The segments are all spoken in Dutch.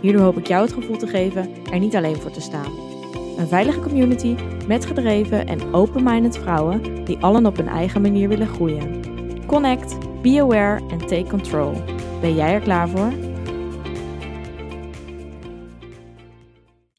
Hierdoor hoop ik jou het gevoel te geven er niet alleen voor te staan. Een veilige community met gedreven en open-minded vrouwen die allen op hun eigen manier willen groeien. Connect, be aware en take control. Ben jij er klaar voor?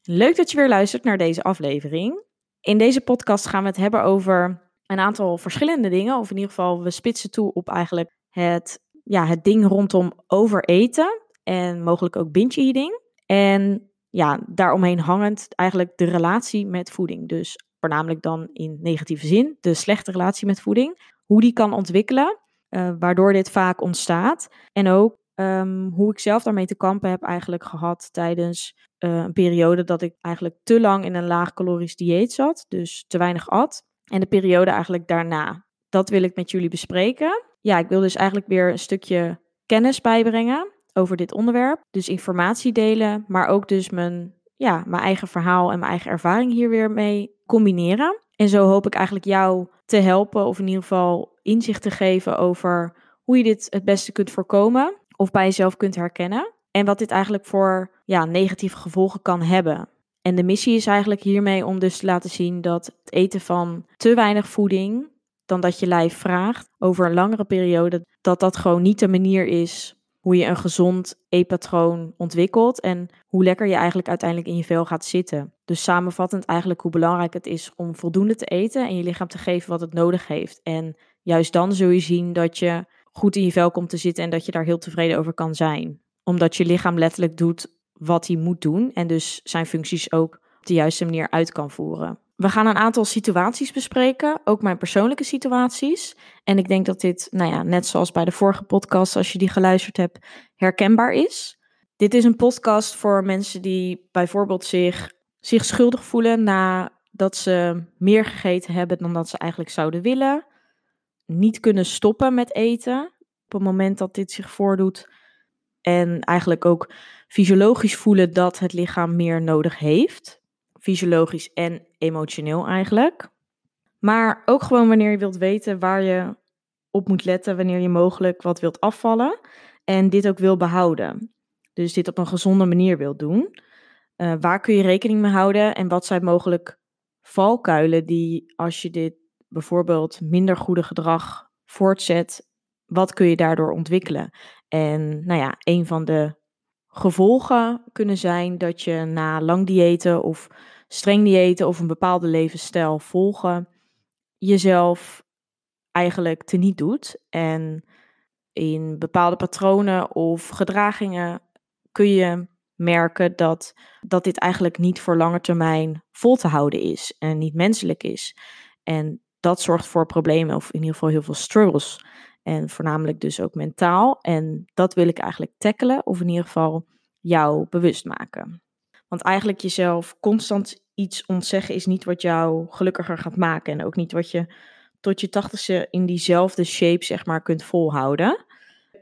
Leuk dat je weer luistert naar deze aflevering. In deze podcast gaan we het hebben over een aantal verschillende dingen. Of in ieder geval, we spitsen toe op eigenlijk het, ja, het ding rondom overeten en mogelijk ook binge eating. En ja, daaromheen hangend eigenlijk de relatie met voeding. Dus voornamelijk dan in negatieve zin, de slechte relatie met voeding. Hoe die kan ontwikkelen, uh, waardoor dit vaak ontstaat. En ook um, hoe ik zelf daarmee te kampen heb eigenlijk gehad tijdens uh, een periode dat ik eigenlijk te lang in een laag calorisch dieet zat. Dus te weinig at. En de periode eigenlijk daarna. Dat wil ik met jullie bespreken. Ja, ik wil dus eigenlijk weer een stukje kennis bijbrengen over dit onderwerp. Dus informatie delen, maar ook dus mijn, ja, mijn eigen verhaal en mijn eigen ervaring hier weer mee combineren. En zo hoop ik eigenlijk jou te helpen, of in ieder geval inzicht te geven over hoe je dit het beste kunt voorkomen of bij jezelf kunt herkennen. En wat dit eigenlijk voor ja, negatieve gevolgen kan hebben. En de missie is eigenlijk hiermee om dus te laten zien dat het eten van te weinig voeding dan dat je lijf vraagt over een langere periode, dat dat gewoon niet de manier is hoe je een gezond eetpatroon ontwikkelt en hoe lekker je eigenlijk uiteindelijk in je vel gaat zitten. Dus samenvattend eigenlijk hoe belangrijk het is om voldoende te eten en je lichaam te geven wat het nodig heeft. En juist dan zul je zien dat je goed in je vel komt te zitten en dat je daar heel tevreden over kan zijn. Omdat je lichaam letterlijk doet wat hij moet doen en dus zijn functies ook op de juiste manier uit kan voeren. We gaan een aantal situaties bespreken, ook mijn persoonlijke situaties. En ik denk dat dit, nou ja, net zoals bij de vorige podcast, als je die geluisterd hebt, herkenbaar is. Dit is een podcast voor mensen die bijvoorbeeld zich, zich schuldig voelen nadat ze meer gegeten hebben dan dat ze eigenlijk zouden willen. Niet kunnen stoppen met eten op het moment dat dit zich voordoet. En eigenlijk ook fysiologisch voelen dat het lichaam meer nodig heeft fysiologisch en emotioneel eigenlijk. Maar ook gewoon wanneer je wilt weten waar je op moet letten wanneer je mogelijk wat wilt afvallen en dit ook wil behouden. Dus dit op een gezonde manier wilt doen. Uh, waar kun je rekening mee houden en wat zijn mogelijk valkuilen die als je dit bijvoorbeeld minder goede gedrag voortzet, wat kun je daardoor ontwikkelen? En nou ja, een van de gevolgen kunnen zijn dat je na lang diëten of streng diëten of een bepaalde levensstijl volgen, jezelf eigenlijk teniet doet. En in bepaalde patronen of gedragingen kun je merken dat, dat dit eigenlijk niet voor lange termijn vol te houden is en niet menselijk is. En dat zorgt voor problemen of in ieder geval heel veel struggles. En voornamelijk dus ook mentaal. En dat wil ik eigenlijk tackelen of in ieder geval jou bewust maken. Want eigenlijk jezelf constant iets ontzeggen is niet wat jou gelukkiger gaat maken. En ook niet wat je tot je tachtigste in diezelfde shape, zeg maar, kunt volhouden.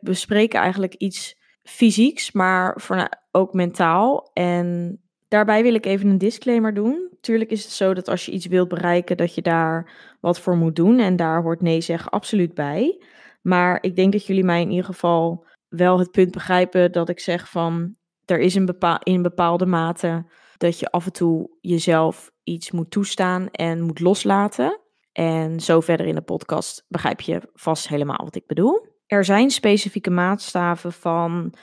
We spreken eigenlijk iets fysieks, maar ook mentaal. En daarbij wil ik even een disclaimer doen. Tuurlijk is het zo dat als je iets wilt bereiken, dat je daar wat voor moet doen. En daar hoort nee zeggen absoluut bij. Maar ik denk dat jullie mij in ieder geval wel het punt begrijpen dat ik zeg van er is een bepaal, in bepaalde mate dat je af en toe jezelf iets moet toestaan en moet loslaten. En zo verder in de podcast begrijp je vast helemaal wat ik bedoel. Er zijn specifieke maatstaven van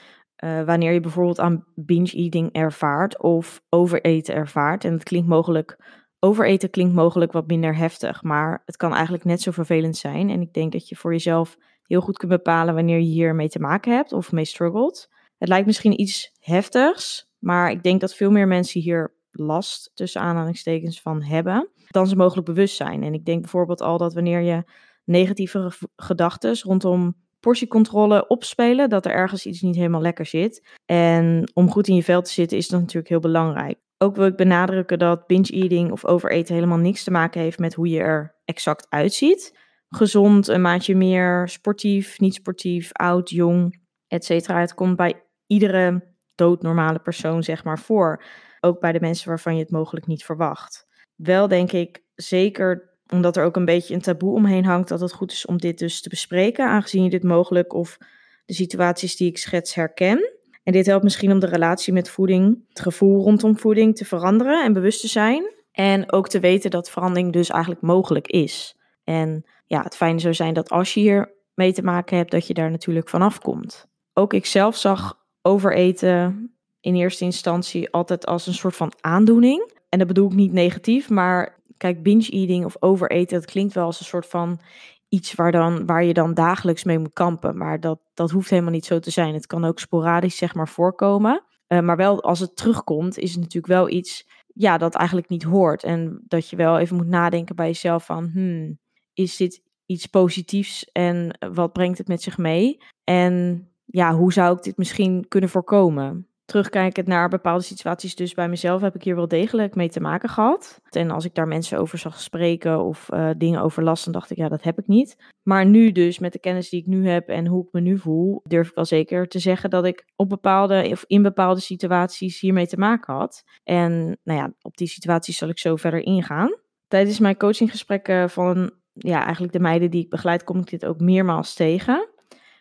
uh, wanneer je bijvoorbeeld aan binge eating ervaart of overeten ervaart. En het klinkt mogelijk, overeten klinkt mogelijk wat minder heftig, maar het kan eigenlijk net zo vervelend zijn. En ik denk dat je voor jezelf heel goed kunt bepalen wanneer je hiermee te maken hebt of mee struggelt. Het lijkt misschien iets heftigs, maar ik denk dat veel meer mensen hier last tussen aanhalingstekens van hebben, dan ze mogelijk bewust zijn. En ik denk bijvoorbeeld al dat wanneer je negatieve gedachten rondom portiecontrole opspelen, dat er ergens iets niet helemaal lekker zit. En om goed in je vel te zitten is dat natuurlijk heel belangrijk. Ook wil ik benadrukken dat binge eating of overeten helemaal niks te maken heeft met hoe je er exact uitziet. Gezond, een maatje meer, sportief, niet sportief, oud, jong, etc. Het komt bij iedere doodnormale persoon zeg maar voor. Ook bij de mensen waarvan je het mogelijk niet verwacht. Wel denk ik zeker omdat er ook een beetje een taboe omheen hangt, dat het goed is om dit dus te bespreken, aangezien je dit mogelijk of de situaties die ik schets herken. En dit helpt misschien om de relatie met voeding, het gevoel rondom voeding te veranderen en bewust te zijn. En ook te weten dat verandering dus eigenlijk mogelijk is. En ja, het fijne zou zijn dat als je hier mee te maken hebt, dat je daar natuurlijk vanaf komt. Ook ik zelf zag overeten in eerste instantie altijd als een soort van aandoening. En dat bedoel ik niet negatief, maar kijk, binge eating of overeten, dat klinkt wel als een soort van iets waar, dan, waar je dan dagelijks mee moet kampen. Maar dat, dat hoeft helemaal niet zo te zijn. Het kan ook sporadisch, zeg maar, voorkomen. Uh, maar wel als het terugkomt, is het natuurlijk wel iets ja, dat eigenlijk niet hoort. En dat je wel even moet nadenken bij jezelf van, hmm, is dit iets positiefs en wat brengt het met zich mee? En ja, hoe zou ik dit misschien kunnen voorkomen? Terugkijkend naar bepaalde situaties, dus bij mezelf heb ik hier wel degelijk mee te maken gehad. En als ik daar mensen over zag spreken of uh, dingen over las, dan dacht ik, ja, dat heb ik niet. Maar nu dus, met de kennis die ik nu heb en hoe ik me nu voel, durf ik wel zeker te zeggen dat ik op bepaalde of in bepaalde situaties hiermee te maken had. En nou ja, op die situaties zal ik zo verder ingaan. Tijdens mijn coachinggesprekken van ja, eigenlijk de meiden die ik begeleid, kom ik dit ook meermaals tegen.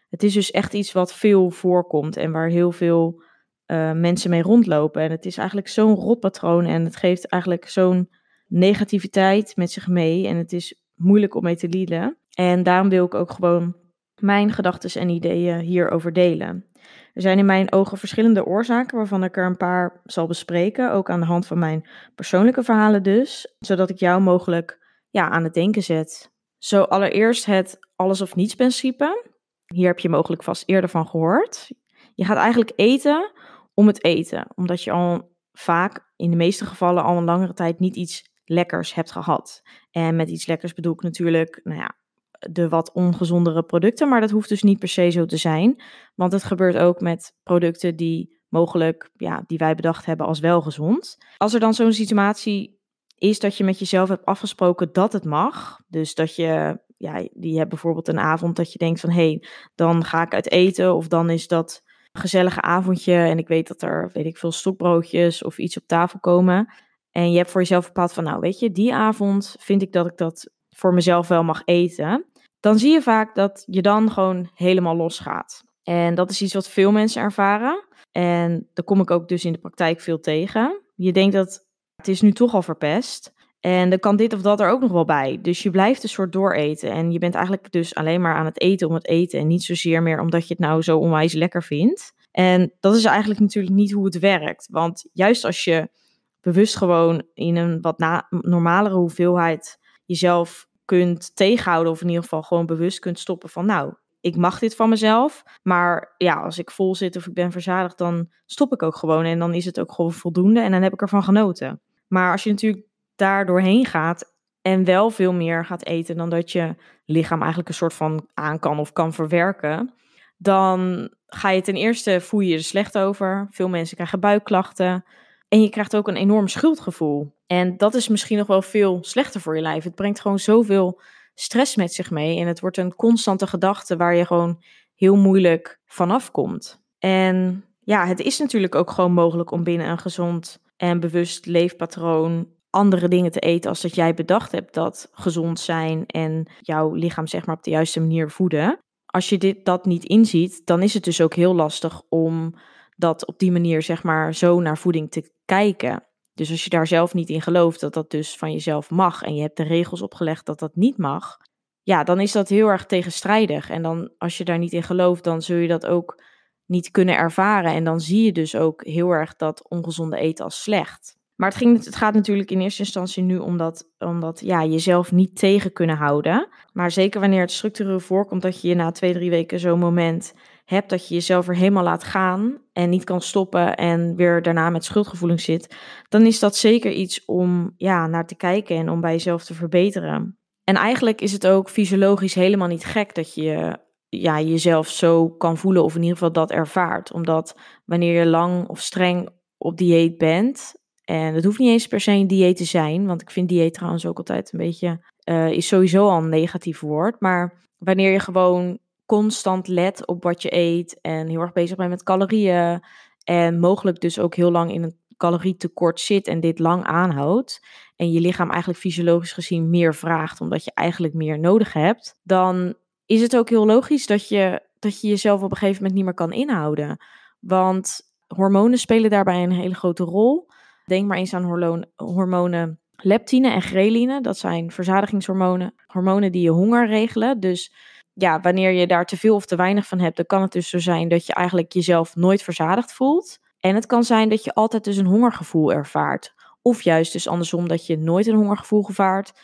Het is dus echt iets wat veel voorkomt en waar heel veel uh, mensen mee rondlopen. En het is eigenlijk zo'n rotpatroon en het geeft eigenlijk zo'n negativiteit met zich mee. En het is moeilijk om mee te dealen. En daarom wil ik ook gewoon mijn gedachten en ideeën hierover delen. Er zijn in mijn ogen verschillende oorzaken waarvan ik er een paar zal bespreken, ook aan de hand van mijn persoonlijke verhalen dus, zodat ik jou mogelijk ja, aan het denken zet. Zo allereerst het alles of niets principe. Hier heb je mogelijk vast eerder van gehoord. Je gaat eigenlijk eten om het eten. Omdat je al vaak, in de meeste gevallen, al een langere tijd niet iets lekkers hebt gehad. En met iets lekkers bedoel ik natuurlijk, nou ja, de wat ongezondere producten. Maar dat hoeft dus niet per se zo te zijn. Want het gebeurt ook met producten die mogelijk, ja, die wij bedacht hebben als wel gezond. Als er dan zo'n situatie is dat je met jezelf hebt afgesproken dat het mag. Dus dat je, ja, die hebt bijvoorbeeld een avond dat je denkt van hé, hey, dan ga ik uit eten. Of dan is dat gezellige avondje en ik weet dat er, weet ik veel, stokbroodjes of iets op tafel komen. En je hebt voor jezelf bepaald van, nou weet je, die avond vind ik dat ik dat voor mezelf wel mag eten. Dan zie je vaak dat je dan gewoon helemaal losgaat. En dat is iets wat veel mensen ervaren. En daar kom ik ook dus in de praktijk veel tegen. Je denkt dat het is nu toch al verpest. En dan kan dit of dat er ook nog wel bij. Dus je blijft een soort dooreten. En je bent eigenlijk dus alleen maar aan het eten om het eten. En niet zozeer meer omdat je het nou zo onwijs lekker vindt. En dat is eigenlijk natuurlijk niet hoe het werkt. Want juist als je bewust gewoon in een wat na normalere hoeveelheid jezelf kunt tegenhouden. Of in ieder geval gewoon bewust kunt stoppen van nou, ik mag dit van mezelf. Maar ja, als ik vol zit of ik ben verzadigd, dan stop ik ook gewoon. En dan is het ook gewoon voldoende en dan heb ik ervan genoten. Maar als je natuurlijk daar doorheen gaat en wel veel meer gaat eten dan dat je lichaam eigenlijk een soort van aan kan of kan verwerken, dan ga je ten eerste voel je er slecht over. Veel mensen krijgen buikklachten. En je krijgt ook een enorm schuldgevoel. En dat is misschien nog wel veel slechter voor je lijf. Het brengt gewoon zoveel stress met zich mee. En het wordt een constante gedachte waar je gewoon heel moeilijk vanaf komt. En ja, het is natuurlijk ook gewoon mogelijk om binnen een gezond en bewust leefpatroon andere dingen te eten als dat jij bedacht hebt dat gezond zijn en jouw lichaam zeg maar op de juiste manier voeden. Als je dit, dat niet inziet, dan is het dus ook heel lastig om dat op die manier zeg maar zo naar voeding te kijken. Dus als je daar zelf niet in gelooft dat dat dus van jezelf mag en je hebt de regels opgelegd dat dat niet mag, ja, dan is dat heel erg tegenstrijdig. En dan als je daar niet in gelooft, dan zul je dat ook niet kunnen ervaren. En dan zie je dus ook heel erg dat ongezonde eten als slecht. Maar het, ging, het gaat natuurlijk in eerste instantie nu om dat, om dat ja, jezelf niet tegen kunnen houden. Maar zeker wanneer het structureel voorkomt dat je je na twee, drie weken zo'n moment hebt dat je jezelf er helemaal laat gaan en niet kan stoppen en weer daarna met schuldgevoelens zit, dan is dat zeker iets om ja, naar te kijken en om bij jezelf te verbeteren. En eigenlijk is het ook fysiologisch helemaal niet gek dat je ja, jezelf zo kan voelen of in ieder geval dat ervaart. Omdat wanneer je lang of streng op dieet bent, en het hoeft niet eens per se een dieet te zijn, want ik vind dieet trouwens ook altijd een beetje, uh, is sowieso al een negatief woord. Maar wanneer je gewoon constant let op wat je eet en heel erg bezig bent met calorieën en mogelijk dus ook heel lang in een calorietekort zit en dit lang aanhoudt en je lichaam eigenlijk fysiologisch gezien meer vraagt omdat je eigenlijk meer nodig hebt, dan is het ook heel logisch dat je, dat je jezelf op een gegeven moment niet meer kan inhouden. Want hormonen spelen daarbij een hele grote rol. Denk maar eens aan hormonen leptine en ghreline. Dat zijn verzadigingshormonen, hormonen die je honger regelen. Dus ja, wanneer je daar te veel of te weinig van hebt, dan kan het dus zo zijn dat je eigenlijk jezelf nooit verzadigd voelt. En het kan zijn dat je altijd dus een hongergevoel ervaart. Of juist dus andersom, dat je nooit een hongergevoel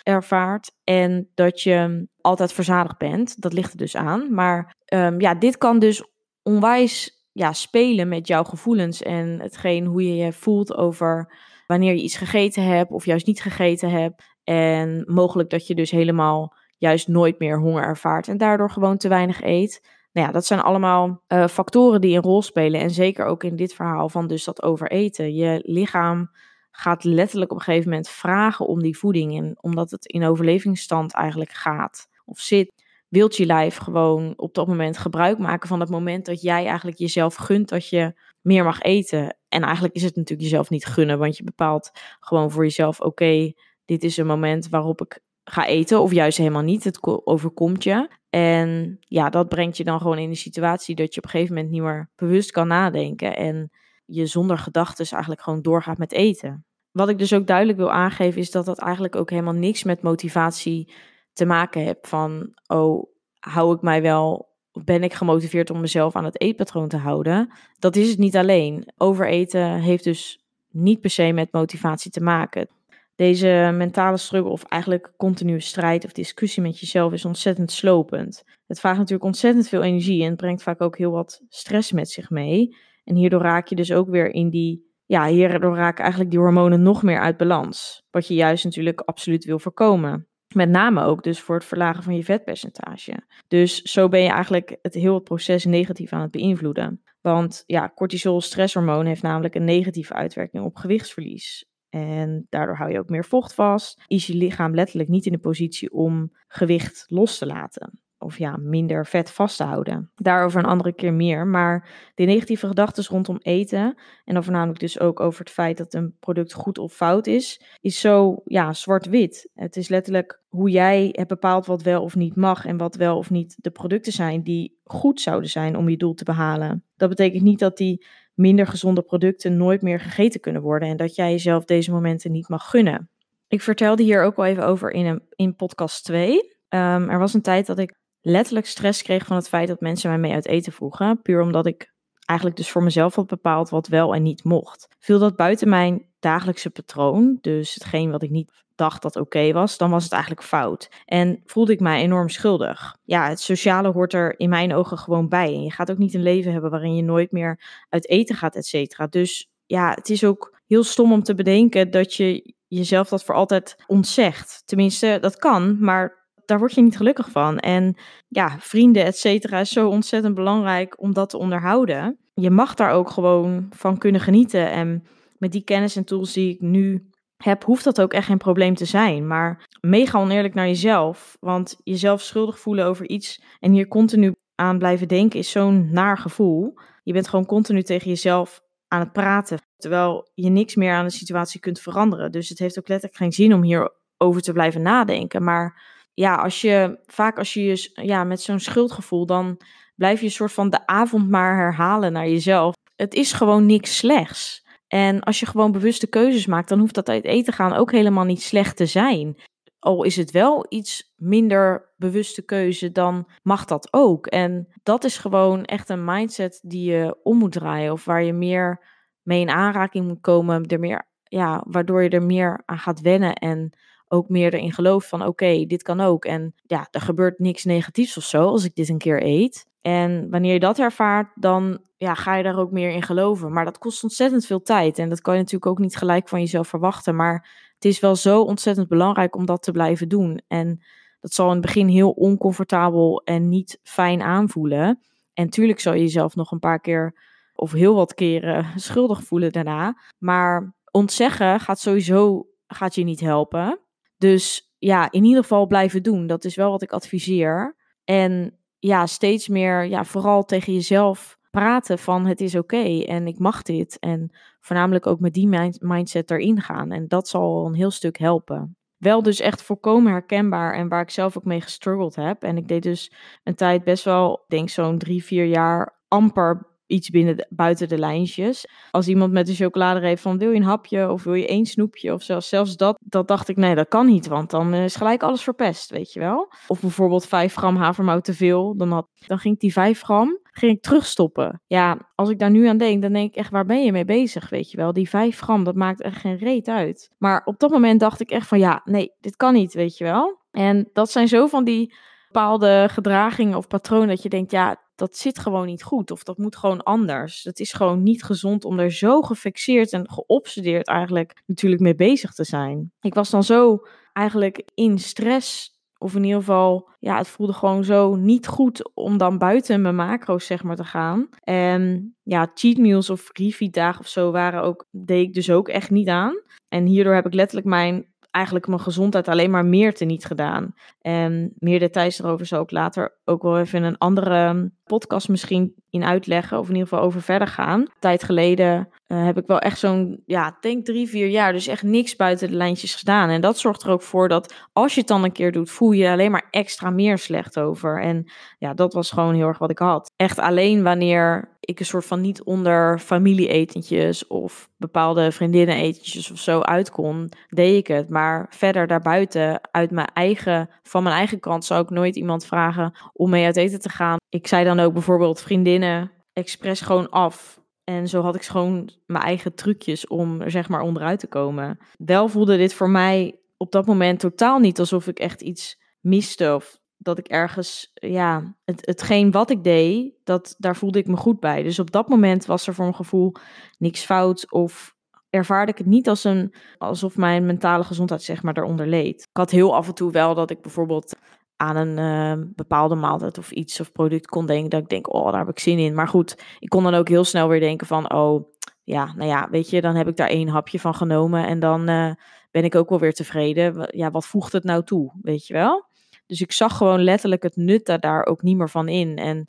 ervaart en dat je altijd verzadigd bent. Dat ligt er dus aan. Maar um, ja, dit kan dus onwijs ja, spelen met jouw gevoelens en hetgeen hoe je je voelt over wanneer je iets gegeten hebt of juist niet gegeten hebt. En mogelijk dat je dus helemaal juist nooit meer honger ervaart en daardoor gewoon te weinig eet. Nou ja, dat zijn allemaal uh, factoren die een rol spelen. En zeker ook in dit verhaal van dus dat overeten. Je lichaam gaat letterlijk op een gegeven moment vragen om die voeding. En omdat het in overlevingsstand eigenlijk gaat of zit, wilt je lijf gewoon op dat moment gebruik maken van het moment dat jij eigenlijk jezelf gunt dat je meer mag eten. En eigenlijk is het natuurlijk jezelf niet gunnen, want je bepaalt gewoon voor jezelf: oké, dit is een moment waarop ik ga eten, of juist helemaal niet. Het overkomt je. En ja, dat brengt je dan gewoon in de situatie dat je op een gegeven moment niet meer bewust kan nadenken. En je zonder gedachten eigenlijk gewoon doorgaat met eten. Wat ik dus ook duidelijk wil aangeven is dat dat eigenlijk ook helemaal niks met motivatie te maken heeft. Van, oh, hou ik mij wel, ben ik gemotiveerd om mezelf aan het eetpatroon te houden? Dat is het niet alleen. Overeten heeft dus niet per se met motivatie te maken. Deze mentale struggle of eigenlijk continue strijd of discussie met jezelf is ontzettend slopend. Het vraagt natuurlijk ontzettend veel energie en het brengt vaak ook heel wat stress met zich mee. En hierdoor raak je dus ook weer in die, ja, hierdoor raken eigenlijk die hormonen nog meer uit balans. Wat je juist natuurlijk absoluut wil voorkomen. Met name ook dus voor het verlagen van je vetpercentage. Dus zo ben je eigenlijk het heel het proces negatief aan het beïnvloeden. Want ja, cortisol, stresshormoon, heeft namelijk een negatieve uitwerking op gewichtsverlies. En daardoor hou je ook meer vocht vast. Is je lichaam letterlijk niet in de positie om gewicht los te laten of ja, minder vet vast te houden. Daarover een andere keer meer. Maar de negatieve gedachten rondom eten, en dan voornamelijk dus ook over het feit dat een product goed of fout is, is zo ja, zwart-wit. Het is letterlijk hoe jij hebt bepaald wat wel of niet mag en wat wel of niet de producten zijn die goed zouden zijn om je doel te behalen. Dat betekent niet dat die minder gezonde producten nooit meer gegeten kunnen worden en dat jij jezelf deze momenten niet mag gunnen. Ik vertelde hier ook al even over in, een, in podcast 2. Ehm, er was een tijd dat ik letterlijk stress kreeg van het feit dat mensen mij mee uit eten vroegen. Puur omdat ik eigenlijk dus voor mezelf had bepaald wat wel en niet mocht. Viel dat buiten mijn dagelijkse patroon, dus hetgeen wat ik niet dacht dat oké was, dan was het eigenlijk fout. En voelde ik mij enorm schuldig. Ja, het sociale hoort er in mijn ogen gewoon bij. En je gaat ook niet een leven hebben waarin je nooit meer uit eten gaat, et cetera. Dus ja, het is ook heel stom om te bedenken dat je jezelf dat voor altijd ontzegt. Tenminste, dat kan, maar daar word je niet gelukkig van. En ja, vrienden, et cetera, is zo ontzettend belangrijk om dat te onderhouden. Je mag daar ook gewoon van kunnen genieten. En met die kennis en tools die ik nu heb, hoeft dat ook echt geen probleem te zijn. Maar mega oneerlijk naar jezelf. Want jezelf schuldig voelen over iets en hier continu aan blijven denken is zo'n naar gevoel. Je bent gewoon continu tegen jezelf aan het praten. Terwijl je niks meer aan de situatie kunt veranderen. Dus het heeft ook letterlijk geen zin om hierover te blijven nadenken. Maar ja, als je vaak als je je ja, met zo'n schuldgevoel, dan blijf je een soort van de avond maar herhalen naar jezelf. Het is gewoon niks slechts. En als je gewoon bewuste keuzes maakt, dan hoeft dat uit eten gaan ook helemaal niet slecht te zijn. Al is het wel iets minder bewuste keuze, dan mag dat ook. En dat is gewoon echt een mindset die je om moet draaien. Of waar je meer mee in aanraking moet komen. Er meer, ja, waardoor je er meer aan gaat wennen. En ook meer erin gelooft van oké, dit kan ook. En ja, er gebeurt niks negatiefs of zo als ik dit een keer eet. En wanneer je dat ervaart, dan ja, ga je daar ook meer in geloven. Maar dat kost ontzettend veel tijd. En dat kan je natuurlijk ook niet gelijk van jezelf verwachten. Maar het is wel zo ontzettend belangrijk om dat te blijven doen. En Dat zal in het begin heel oncomfortabel en niet fijn aanvoelen. En tuurlijk zal je jezelf nog een paar keer of heel wat keren schuldig voelen daarna. Maar ontzeggen gaat sowieso gaat je niet helpen. Dus ja, in ieder geval blijven doen. Dat is wel wat ik adviseer. En ja, steeds meer, ja, vooral tegen jezelf praten van het is oké en ik mag dit. En voornamelijk ook met die mindset erin gaan. En dat zal een heel stuk helpen. Wel dus echt volkomen herkenbaar en waar ik zelf ook mee gestruggeld heb. En ik deed dus een tijd best wel, denk zo'n drie, vier jaar amper iets binnen buiten de lijntjes. Als iemand met een chocolade heeft van wil je een hapje of wil je één snoepje of zelfs, zelfs dat, dat dacht ik nee, dat kan niet, want dan is gelijk alles verpest, weet je wel. Of bijvoorbeeld 5 gram havermout te veel, dan, had, dan ging ik die 5 gram ging ik terugstoppen. Ja, als ik daar nu aan denk, dan denk ik echt, waar ben je mee bezig, weet je wel? Die 5 gram, dat maakt echt geen reet uit. Maar op dat moment dacht ik echt van, ja, nee, dit kan niet, weet je wel? En dat zijn zo van die bepaalde gedragingen of patronen dat je denkt, ja, dat zit gewoon niet goed of dat moet gewoon anders. Het is gewoon niet gezond om er zo gefixeerd en geobsedeerd eigenlijk natuurlijk mee bezig te zijn. Ik was dan zo eigenlijk in stress of in ieder geval, ja, het voelde gewoon zo niet goed om dan buiten mijn macro's zeg maar te gaan. En ja, cheat meals of refeed dagen of zo waren ook, deed ik dus ook echt niet aan. En hierdoor heb ik letterlijk mijn eigenlijk mijn gezondheid alleen maar meer te niet gedaan. En meer details erover zou ik later ook wel even in een andere podcast misschien in uitleggen. Of in ieder geval over verder gaan. Tijd geleden uh, heb ik wel echt zo'n, ja, denk drie, vier jaar. Dus echt niks buiten de lijntjes gedaan. En dat zorgt er ook voor dat als je het dan een keer doet, voel je alleen maar extra meer slecht over. En ja, dat was gewoon heel erg wat ik had. Echt alleen wanneer ik een soort van niet onder familieetentjes of bepaalde vriendinnen-etentjes of zo uit kon, deed ik het. Maar verder daarbuiten, uit mijn eigen, van mijn eigen kant, zou ik nooit iemand vragen om mee uit eten te gaan. Ik zei dan ook bijvoorbeeld vriendinnen expres gewoon af. En zo had ik gewoon mijn eigen trucjes om er zeg maar onderuit te komen. Wel voelde dit voor mij op dat moment totaal niet alsof ik echt iets miste of dat ik ergens, ja, het, hetgeen wat ik deed, dat, daar voelde ik me goed bij. Dus op dat moment was er voor mijn gevoel niks fout of ervaarde ik het niet als een, alsof mijn mentale gezondheid zeg maar eronder leed. Ik had heel af en toe wel dat ik bijvoorbeeld aan een uh, bepaalde maaltijd of iets of product kon denken dat ik denk, oh, daar heb ik zin in. Maar goed, ik kon dan ook heel snel weer denken van, oh, ja, nou ja, weet je, dan heb ik daar één hapje van genomen en dan uh, ben ik ook wel weer tevreden. Ja, wat voegt het nou toe, weet je wel? Dus ik zag gewoon letterlijk het nut daar ook niet meer van in. En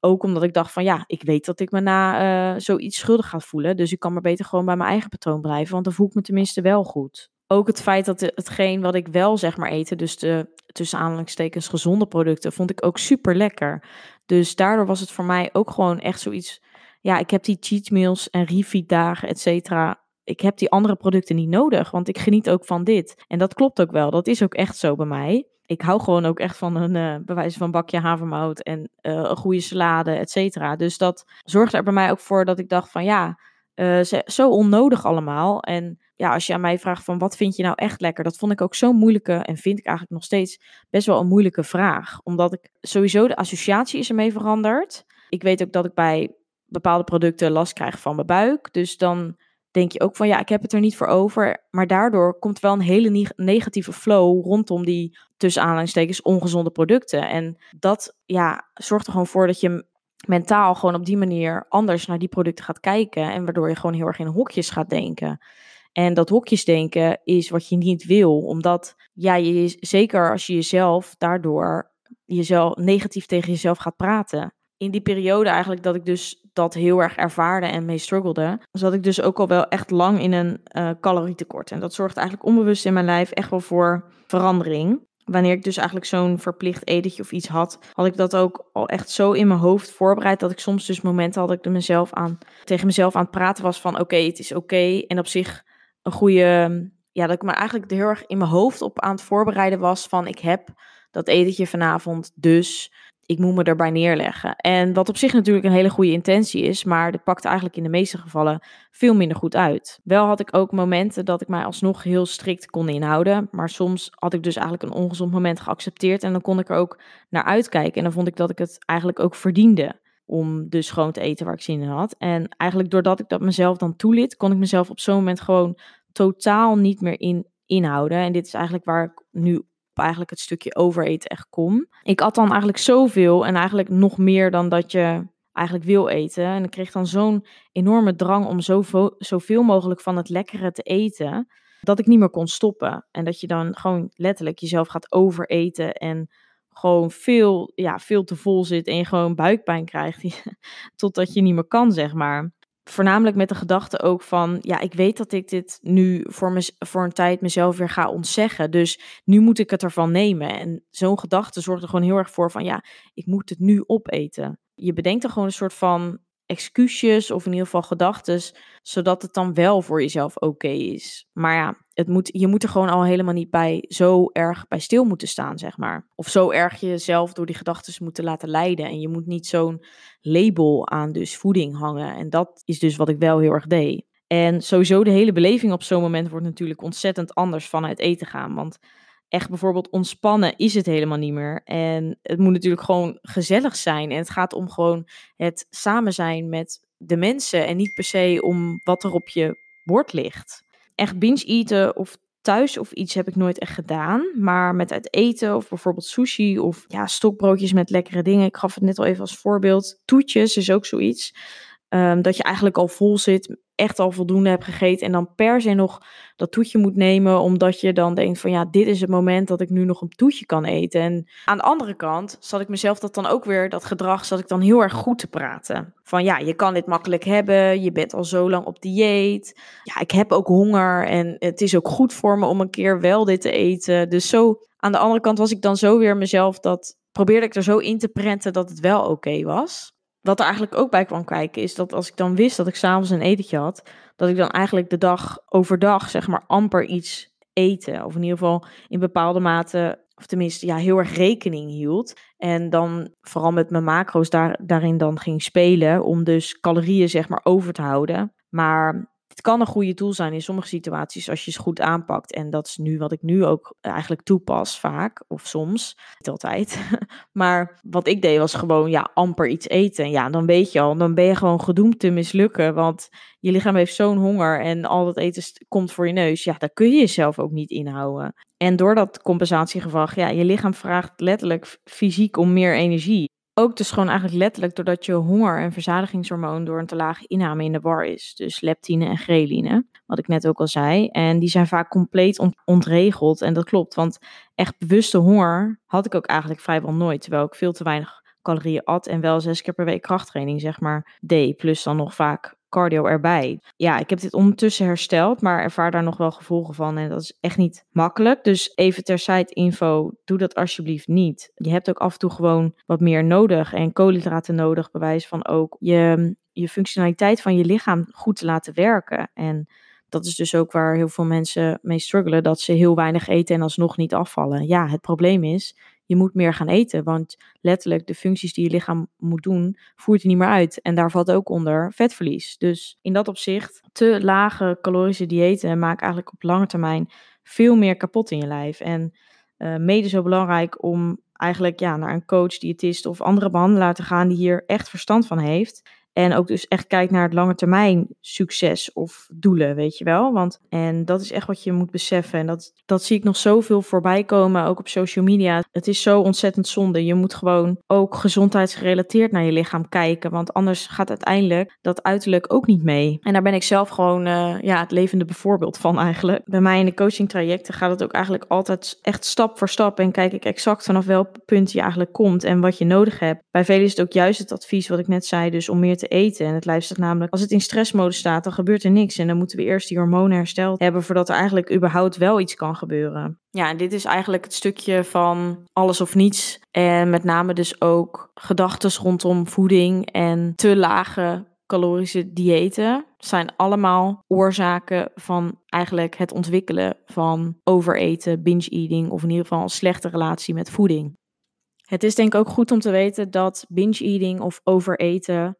ook omdat ik dacht van ja, ik weet dat ik me na uh, zoiets schuldig ga voelen. Dus ik kan maar beter gewoon bij mijn eigen patroon blijven. Want dan voel ik me tenminste wel goed. Ook het feit dat hetgeen wat ik wel zeg maar eten, dus de tussen aanhalingstekens gezonde producten, vond ik ook super lekker. Dus daardoor was het voor mij ook gewoon echt zoiets. Ja, ik heb die cheat meals en refeed dagen, et cetera. Ik heb die andere producten niet nodig, want ik geniet ook van dit. En dat klopt ook wel. Dat is ook echt zo bij mij ik hou gewoon ook echt van een uh, bewijs van bakje havermout en uh, een goede salade, et cetera. Dus dat zorgde er bij mij ook voor dat ik dacht van ja, uh, zo onnodig allemaal. En ja, als je aan mij vraagt van wat vind je nou echt lekker, dat vond ik ook zo'n moeilijke en vind ik eigenlijk nog steeds best wel een moeilijke vraag. Omdat ik sowieso de associatie is ermee veranderd. Ik weet ook dat ik bij bepaalde producten last krijg van mijn buik. Dus dan denk je ook van ja, ik heb het er niet voor over. Maar daardoor komt wel een hele negatieve flow rondom die tussen aanhalingstekens ongezonde producten. En dat ja, zorgt er gewoon voor dat je mentaal gewoon op die manier anders naar die producten gaat kijken. En waardoor je gewoon heel erg in hokjes gaat denken. En dat hokjes denken is wat je niet wil, omdat ja, je, zeker als je jezelf daardoor jezelf negatief tegen jezelf gaat praten. In die periode eigenlijk dat ik dus dat heel erg ervaarde en mee struggelde, zat ik dus ook al wel echt lang in een uh, calorietekort. En dat zorgt eigenlijk onbewust in mijn lijf echt wel voor verandering. Wanneer ik dus eigenlijk zo'n verplicht etentje of iets had, had ik dat ook al echt zo in mijn hoofd voorbereid dat ik soms dus momenten had dat ik mezelf aan, tegen mezelf aan het praten was van oké, het is oké. En op zich een goede, ja, dat ik me eigenlijk heel erg in mijn hoofd op aan het voorbereiden was van ik heb dat etentje vanavond, dus ik moet me erbij neerleggen. En wat op zich natuurlijk een hele goede intentie is, maar dit pakte eigenlijk in de meeste gevallen veel minder goed uit. Wel had ik ook momenten dat ik mij alsnog heel strikt kon inhouden, maar soms had ik dus eigenlijk een ongezond moment geaccepteerd en dan kon ik er ook naar uitkijken. En dan vond ik dat ik het eigenlijk ook verdiende om dus gewoon te eten waar ik zin in had. En eigenlijk doordat ik dat mezelf dan toeliet, kon ik mezelf op zo'n moment gewoon totaal niet meer in inhouden. En dit is eigenlijk waar ik nu eigenlijk het stukje overeten echt kom. Ik at dan eigenlijk zoveel en eigenlijk nog meer dan dat je eigenlijk wil eten. En ik kreeg dan zo'n enorme drang om zoveel, mogelijk van het lekkere te eten, dat ik niet meer kon stoppen. En dat je dan gewoon letterlijk jezelf gaat overeten en gewoon veel, ja, veel te vol zit en je gewoon buikpijn krijgt, totdat je niet meer kan, zeg maar voornamelijk met de gedachte ook van, ja, ik weet dat ik dit nu voor, me, voor een tijd mezelf weer ga ontzeggen. Dus nu moet ik het ervan nemen. En zo'n gedachte zorgt er gewoon heel erg voor van, ja, ik moet het nu opeten. Je bedenkt er gewoon een soort van excuusjes of in ieder geval gedachten, zodat het dan wel voor jezelf oké is. Maar ja, het moet, je moet er gewoon al helemaal niet bij zo erg bij stil moeten staan, zeg maar. Of zo erg jezelf door die gedachten moeten laten leiden. En je moet niet zo'n label aan dus voeding hangen. En dat is dus wat ik wel heel erg deed. En sowieso de hele beleving op zo'n moment wordt natuurlijk ontzettend anders van het eten gaan. Want echt bijvoorbeeld ontspannen is het helemaal niet meer. En het moet natuurlijk gewoon gezellig zijn. En het gaat om gewoon het samen zijn met de mensen. En niet per se om wat er op je bord ligt. Echt binge eten of thuis of iets heb ik nooit echt gedaan. Maar met het eten of bijvoorbeeld sushi of ja, stokbroodjes met lekkere dingen. Ik gaf het net al even als voorbeeld. Toetjes is ook zoiets. Ehm, dat je eigenlijk al vol zit, echt al voldoende hebt gegeten en dan per se nog dat toetje moet nemen, omdat je dan denkt van ja, dit is het moment dat ik nu nog een toetje kan eten. En aan de andere kant zat ik mezelf dat dan ook weer, dat gedrag zat ik dan heel erg goed te praten. Van ja, je kan dit makkelijk hebben, je bent al zo lang op dieet. Ja, ik heb ook honger en het is ook goed voor me om een keer wel dit te eten. Dus zo, aan de andere kant was ik dan zo weer mezelf dat, probeerde ik er zo in te prenten dat het wel oké was wat er eigenlijk ook bij kwam kijken, is dat als ik dan wist dat ik s'avonds een etentje had, dat ik dan eigenlijk de dag overdag, zeg maar, amper iets eten. Of in ieder geval in bepaalde mate, of tenminste, ja, heel erg rekening hield. En dan vooral met mijn macro's daar, daarin dan ging spelen, om dus calorieën, zeg maar, over te houden. Maar het kan een goede tool zijn in sommige situaties als je het goed aanpakt. En dat is nu wat ik nu ook eigenlijk toepas vaak, of soms, niet altijd. maar wat ik deed was gewoon ja, amper iets eten. Ja, dan weet je al, dan ben je gewoon gedoemd te mislukken. Want je lichaam heeft zo'n honger en al dat eten komt voor je neus. Ja, daar kun je jezelf ook niet inhouden. En door dat compensatiegedrag, ja, je lichaam vraagt letterlijk fysiek om meer energie. Ook dus gewoon eigenlijk letterlijk doordat je honger- en verzadigingshormoon door een te lage inname in de war is. Dus leptine en ghreline, wat ik net ook al zei. En die zijn vaak compleet ontregeld. En dat klopt, want echt bewuste honger had ik ook eigenlijk vrijwel nooit. Terwijl ik veel te weinig calorieën at en wel zes keer per week krachttraining, zeg maar, deed. Plus dan nog vaak cardio erbij. Ja, ik heb dit ondertussen hersteld, maar ervaar daar nog wel gevolgen van. En dat is echt niet makkelijk. Dus even ter site info, doe dat alsjeblieft niet. Je hebt ook af en toe gewoon wat meer nodig en koolhydraten nodig, bewijs van ook je, je functionaliteit van je lichaam goed te laten werken. En dat is dus ook waar heel veel mensen mee struggelen, dat ze heel weinig eten en alsnog niet afvallen. Ja, het probleem is, je moet meer gaan eten. Want letterlijk de functies die je lichaam moet doen, voert je niet meer uit. En daar valt ook onder vetverlies. Dus in dat opzicht, te lage calorische diëten maken eigenlijk op lange termijn veel meer kapot in je lijf. En uh, mede zo belangrijk om eigenlijk ja, naar een coach, diëtist of andere behandelaar te gaan die hier echt verstand van heeft. En ook dus echt kijkt naar het lange termijn succes of doelen, weet je wel. Want, en dat is echt wat je moet beseffen. En dat, dat zie ik nog zoveel voorbij komen, ook op social media. Het is zo ontzettend zonde. Je moet gewoon ook gezondheidsgerelateerd naar je lichaam kijken. Want anders gaat uiteindelijk dat uiterlijk ook niet mee. En daar ben ik zelf gewoon uh, ja, het levende voorbeeld van eigenlijk. Bij mij in de coaching trajecten gaat het ook eigenlijk altijd echt stap voor stap. En kijk ik exact vanaf welk punt je eigenlijk komt en wat je nodig hebt. Bij velen is het ook juist het advies wat ik net zei. Dus om meer te eten. En het lijf namelijk, als het in stressmodus staat, dan gebeurt er niks. En dan moeten we eerst die hormonen hersteld hebben voordat er eigenlijk überhaupt wel iets kan gebeuren. Ja, dit is eigenlijk het stukje van alles of niets. En met name dus ook gedachten rondom voeding en te lage calorische diëten zijn allemaal oorzaken van eigenlijk het ontwikkelen van overeten, binge eating of in ieder geval een slechte relatie met voeding. Het is denk ik ook goed om te weten dat binge eating of overeten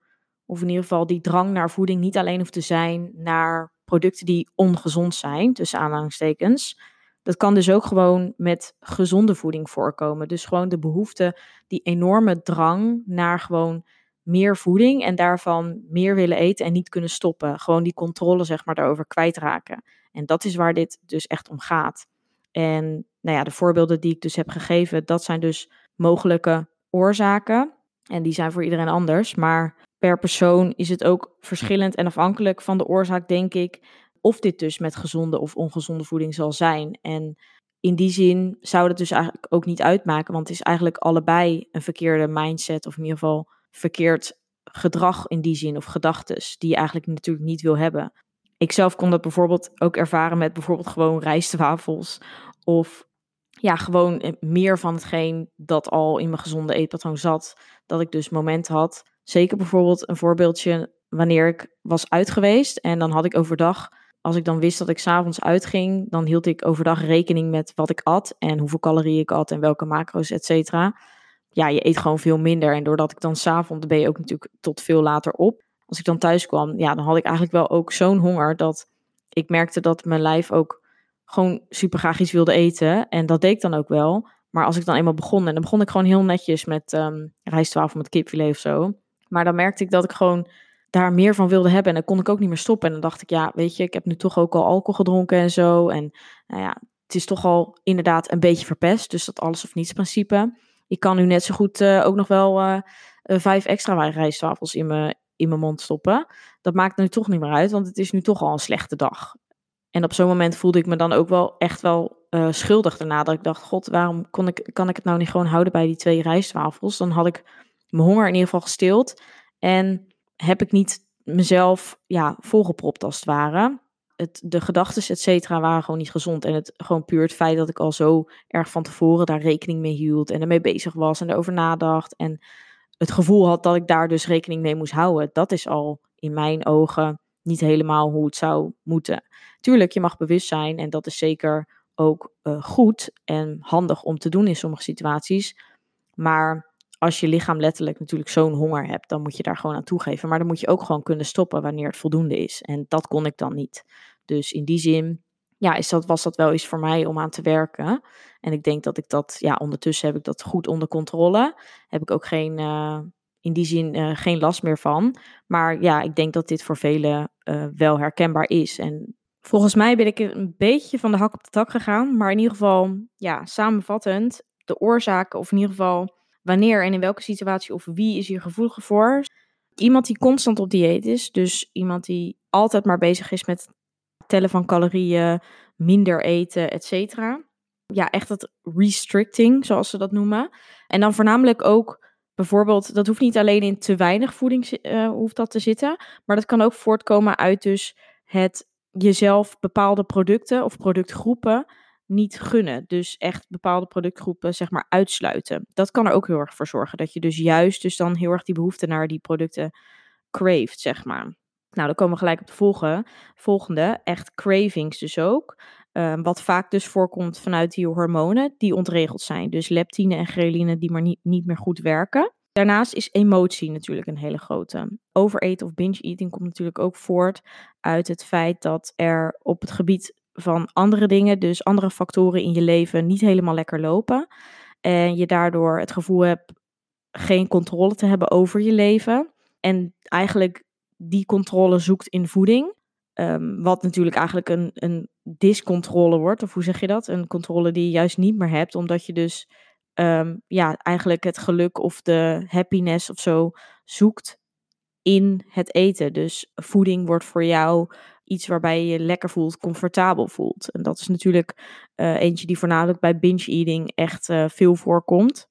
of in ieder geval die drang naar voeding niet alleen hoeft te zijn naar producten die ongezond zijn, tussen aanhalingstekens. Dat kan dus ook gewoon met gezonde voeding voorkomen. Dus gewoon de behoefte, die enorme drang naar gewoon meer voeding en daarvan meer willen eten en niet kunnen stoppen. Gewoon die controle zeg maar daarover kwijtraken. En dat is waar dit dus echt om gaat. En nou ja, de voorbeelden die ik dus heb gegeven, dat zijn dus mogelijke oorzaken. En die zijn voor iedereen anders. Maar per persoon is het ook verschillend en afhankelijk van de oorzaak, denk ik, of dit dus met gezonde of ongezonde voeding zal zijn. En in die zin zou het dus eigenlijk ook niet uitmaken, want het is eigenlijk allebei een verkeerde mindset, of in ieder geval verkeerd gedrag in die zin, of gedachtes, die je eigenlijk natuurlijk niet wil hebben. Ik zelf kon dat bijvoorbeeld ook ervaren met bijvoorbeeld gewoon rijstwafels, of ja, gewoon eh, meer van hetgeen dat al in mijn gezonde eetpatroon zat, dat ik dus moment had. Zeker bijvoorbeeld een voorbeeldje wanneer ik was uit geweest en dan had ik overdag als ik dan wist dat ik s'avonds uitging, dan hield ik overdag rekening met wat ik at en hoeveel calorieën ik at en welke macro's, et cetera. Ja, je eet gewoon veel minder. En doordat ik dan s'avonds, ben je ook natuurlijk tot veel later op. Als ik dan thuis kwam, ja, dan had ik eigenlijk wel ook zo'n honger dat ik merkte dat mijn lijf ook gewoon super graag iets wilde eten. En dat deed ik dan ook wel. Maar als ik dan eenmaal begon, en dan begon ik gewoon heel netjes met um, rijstwafel met kipfilet of zo. Maar dan merkte ik dat ik gewoon daar meer van wilde hebben. En dan kon ik ook niet meer stoppen. En dan dacht ik, ja, weet je, ik heb nu toch ook al alcohol gedronken en zo. En nou ja, het is toch al inderdaad een beetje verpest. Dus dat alles of niets principe. Ik kan nu net zo goed uh, ook nog wel uh, vijf extra rijstwafels in mijn, in mijn mond stoppen. Dat maakt nu toch niet meer uit, want het is nu toch al een slechte dag. En op zo'n moment voelde ik me dan ook wel echt wel schuldig daarna. Dat ik dacht, god, waarom kon ik, kan ik het nou niet gewoon houden bij die twee rijstwafels? Dan had ik mijn honger in ieder geval gestild. En heb ik niet mezelf ja, volgepropt als het ware. Het, de gedachten, et cetera, waren gewoon niet gezond. En het gewoon puur het feit dat ik al zo erg van tevoren daar rekening mee hield en ermee bezig was en erover nadacht. En het gevoel had dat ik daar dus rekening mee moest houden. Dat is al in mijn ogen niet helemaal hoe het zou moeten. Tuurlijk, je mag bewust zijn en dat is zeker ook uh, goed en handig om te doen in sommige situaties. Maar als je lichaam letterlijk natuurlijk zo'n honger hebt, dan moet je daar gewoon aan toegeven. Maar dan moet je ook gewoon kunnen stoppen wanneer het voldoende is. En dat kon ik dan niet. Dus in die zin, ja, is dat, was dat wel iets voor mij om aan te werken. En ik denk dat ik dat, ja, ondertussen heb ik dat goed onder controle. Heb ik ook geen, uh, in die zin uh, geen last meer van. Maar ja, ik denk dat dit voor velen uh, wel herkenbaar is. En volgens mij ben ik een beetje van de hak op de tak gegaan. Maar in ieder geval, ja, samenvattend, de oorzaken, of in ieder geval wanneer en in welke situatie of wie is hier gevoelig voor. Iemand die constant op dieet is, dus iemand die altijd maar bezig is met tellen van calorieën, minder eten, et cetera. Ja, echt dat restricting, zoals ze dat noemen. En dan voornamelijk ook bijvoorbeeld, dat hoeft niet alleen in te weinig voeding uh, hoeft dat te zitten, maar dat kan ook voortkomen uit dus het jezelf bepaalde producten of productgroepen niet gunnen. Dus echt bepaalde productgroepen zeg maar uitsluiten. Dat kan er ook heel erg voor zorgen. Dat je dus juist dus dan heel erg die behoefte naar die producten craved, zeg maar. Nou, dan komen we gelijk op de volgende. volgende echt cravings dus ook. Uh, wat vaak dus voorkomt vanuit die hormonen die ontregeld zijn. Dus leptine en ghreline die maar niet, niet meer goed werken. Daarnaast is emotie natuurlijk een hele grote. Overeten of binge eating komt natuurlijk ook voort uit het feit dat er op het gebied van andere dingen, dus andere factoren in je leven, niet helemaal lekker lopen. En je daardoor het gevoel hebt geen controle te hebben over je leven. En eigenlijk die controle zoekt in voeding. Um, wat natuurlijk eigenlijk een, een discontrole wordt, of hoe zeg je dat? Een controle die je juist niet meer hebt, omdat je dus um, ja, eigenlijk het geluk of de happiness of zo zoekt in het eten. Dus voeding wordt voor jou iets waarbij je je lekker voelt, comfortabel voelt. En dat is natuurlijk uh, eentje die voornamelijk bij binge eating echt uh, veel voorkomt.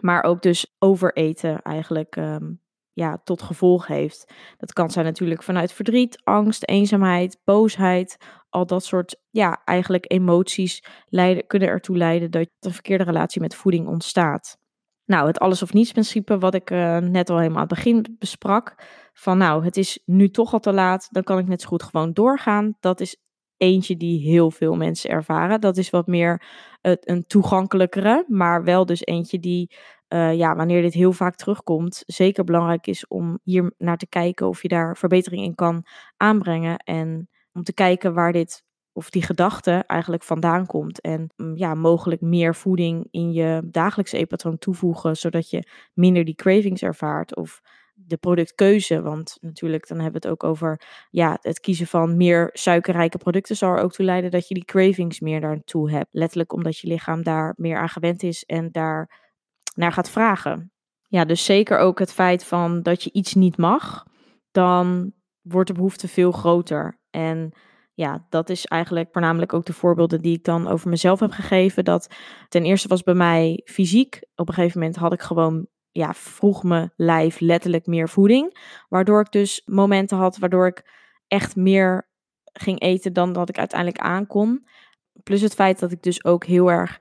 Maar ook dus overeten eigenlijk um, ja, tot gevolg heeft. Dat kan zijn natuurlijk vanuit verdriet, angst, eenzaamheid, boosheid. Al dat soort ja, eigenlijk emoties leiden, kunnen ertoe leiden dat een verkeerde relatie met voeding ontstaat. Nou, het alles of niets principe, wat ik uh, net al helemaal aan het begin besprak. Van nou, het is nu toch al te laat, dan kan ik net zo goed gewoon doorgaan. Dat is eentje die heel veel mensen ervaren. Dat is wat meer een toegankelijkere, maar wel dus eentje die, uh, ja, wanneer dit heel vaak terugkomt, zeker belangrijk is om hier naar te kijken of je daar verbetering in kan aanbrengen. En om te kijken waar dit of die gedachte eigenlijk vandaan komt. En mm, ja, mogelijk meer voeding in je dagelijkse eetpatroon toevoegen, zodat je minder die cravings ervaart. Of de productkeuze. Want natuurlijk, dan hebben we het ook over ja, het kiezen van meer suikerrijke producten zal er ook toe leiden dat je die cravings meer daartoe hebt. Letterlijk omdat je lichaam daar meer aan gewend is en daar naar gaat vragen. Ja, dus zeker ook het feit van dat je iets niet mag, dan wordt de behoefte veel groter. En ja, dat is eigenlijk voornamelijk ook de voorbeelden die ik dan over mezelf heb gegeven. Dat ten eerste was bij mij fysiek. Op een gegeven moment had ik gewoon, ja, vroeg mijn lijf letterlijk meer voeding. Waardoor ik dus momenten had waardoor ik echt meer ging eten dan dat ik uiteindelijk aankon. Plus het feit dat ik dus ook heel erg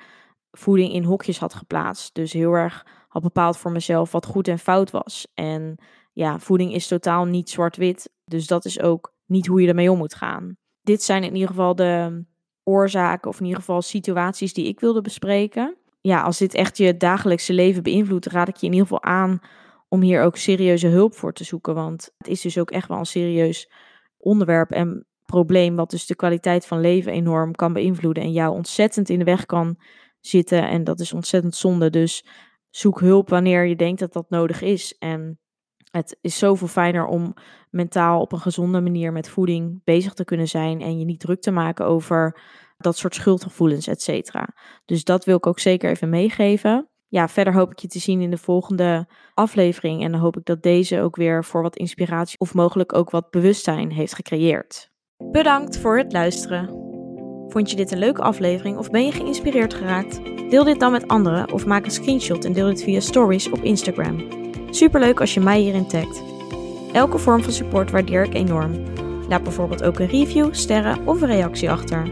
voeding in hokjes had geplaatst. Dus heel erg had bepaald voor mezelf wat goed en fout was. En ja, voeding is totaal niet zwart-wit. Dus dat is ook niet hoe je ermee om moet gaan. Dit zijn in ieder geval de oorzaken, of in ieder geval situaties die ik wilde bespreken. Ja, als dit echt je dagelijkse leven beïnvloedt, raad ik je in ieder geval aan om hier ook serieuze hulp voor te zoeken. Want het is dus ook echt wel een serieus onderwerp en probleem, wat dus de kwaliteit van leven enorm kan beïnvloeden en jou ontzettend in de weg kan zitten. En dat is ontzettend zonde. Dus zoek hulp wanneer je denkt dat dat nodig is. En het is zoveel fijner om mentaal op een gezonde manier met voeding bezig te kunnen zijn en je niet druk te maken over dat soort schuldgevoelens, et cetera. Dus dat wil ik ook zeker even meegeven. Ja, verder hoop ik je te zien in de volgende aflevering en dan hoop ik dat deze ook weer voor wat inspiratie of mogelijk ook wat bewustzijn heeft gecreëerd. Bedankt voor het luisteren. Vond je dit een leuke aflevering of ben je geïnspireerd geraakt? Deel dit dan met anderen of maak een screenshot en deel dit via stories op Instagram. Superleuk als je mij hierin tagt. Elke vorm van support waardeer ik enorm. Laat bijvoorbeeld ook een review, sterren of een reactie achter.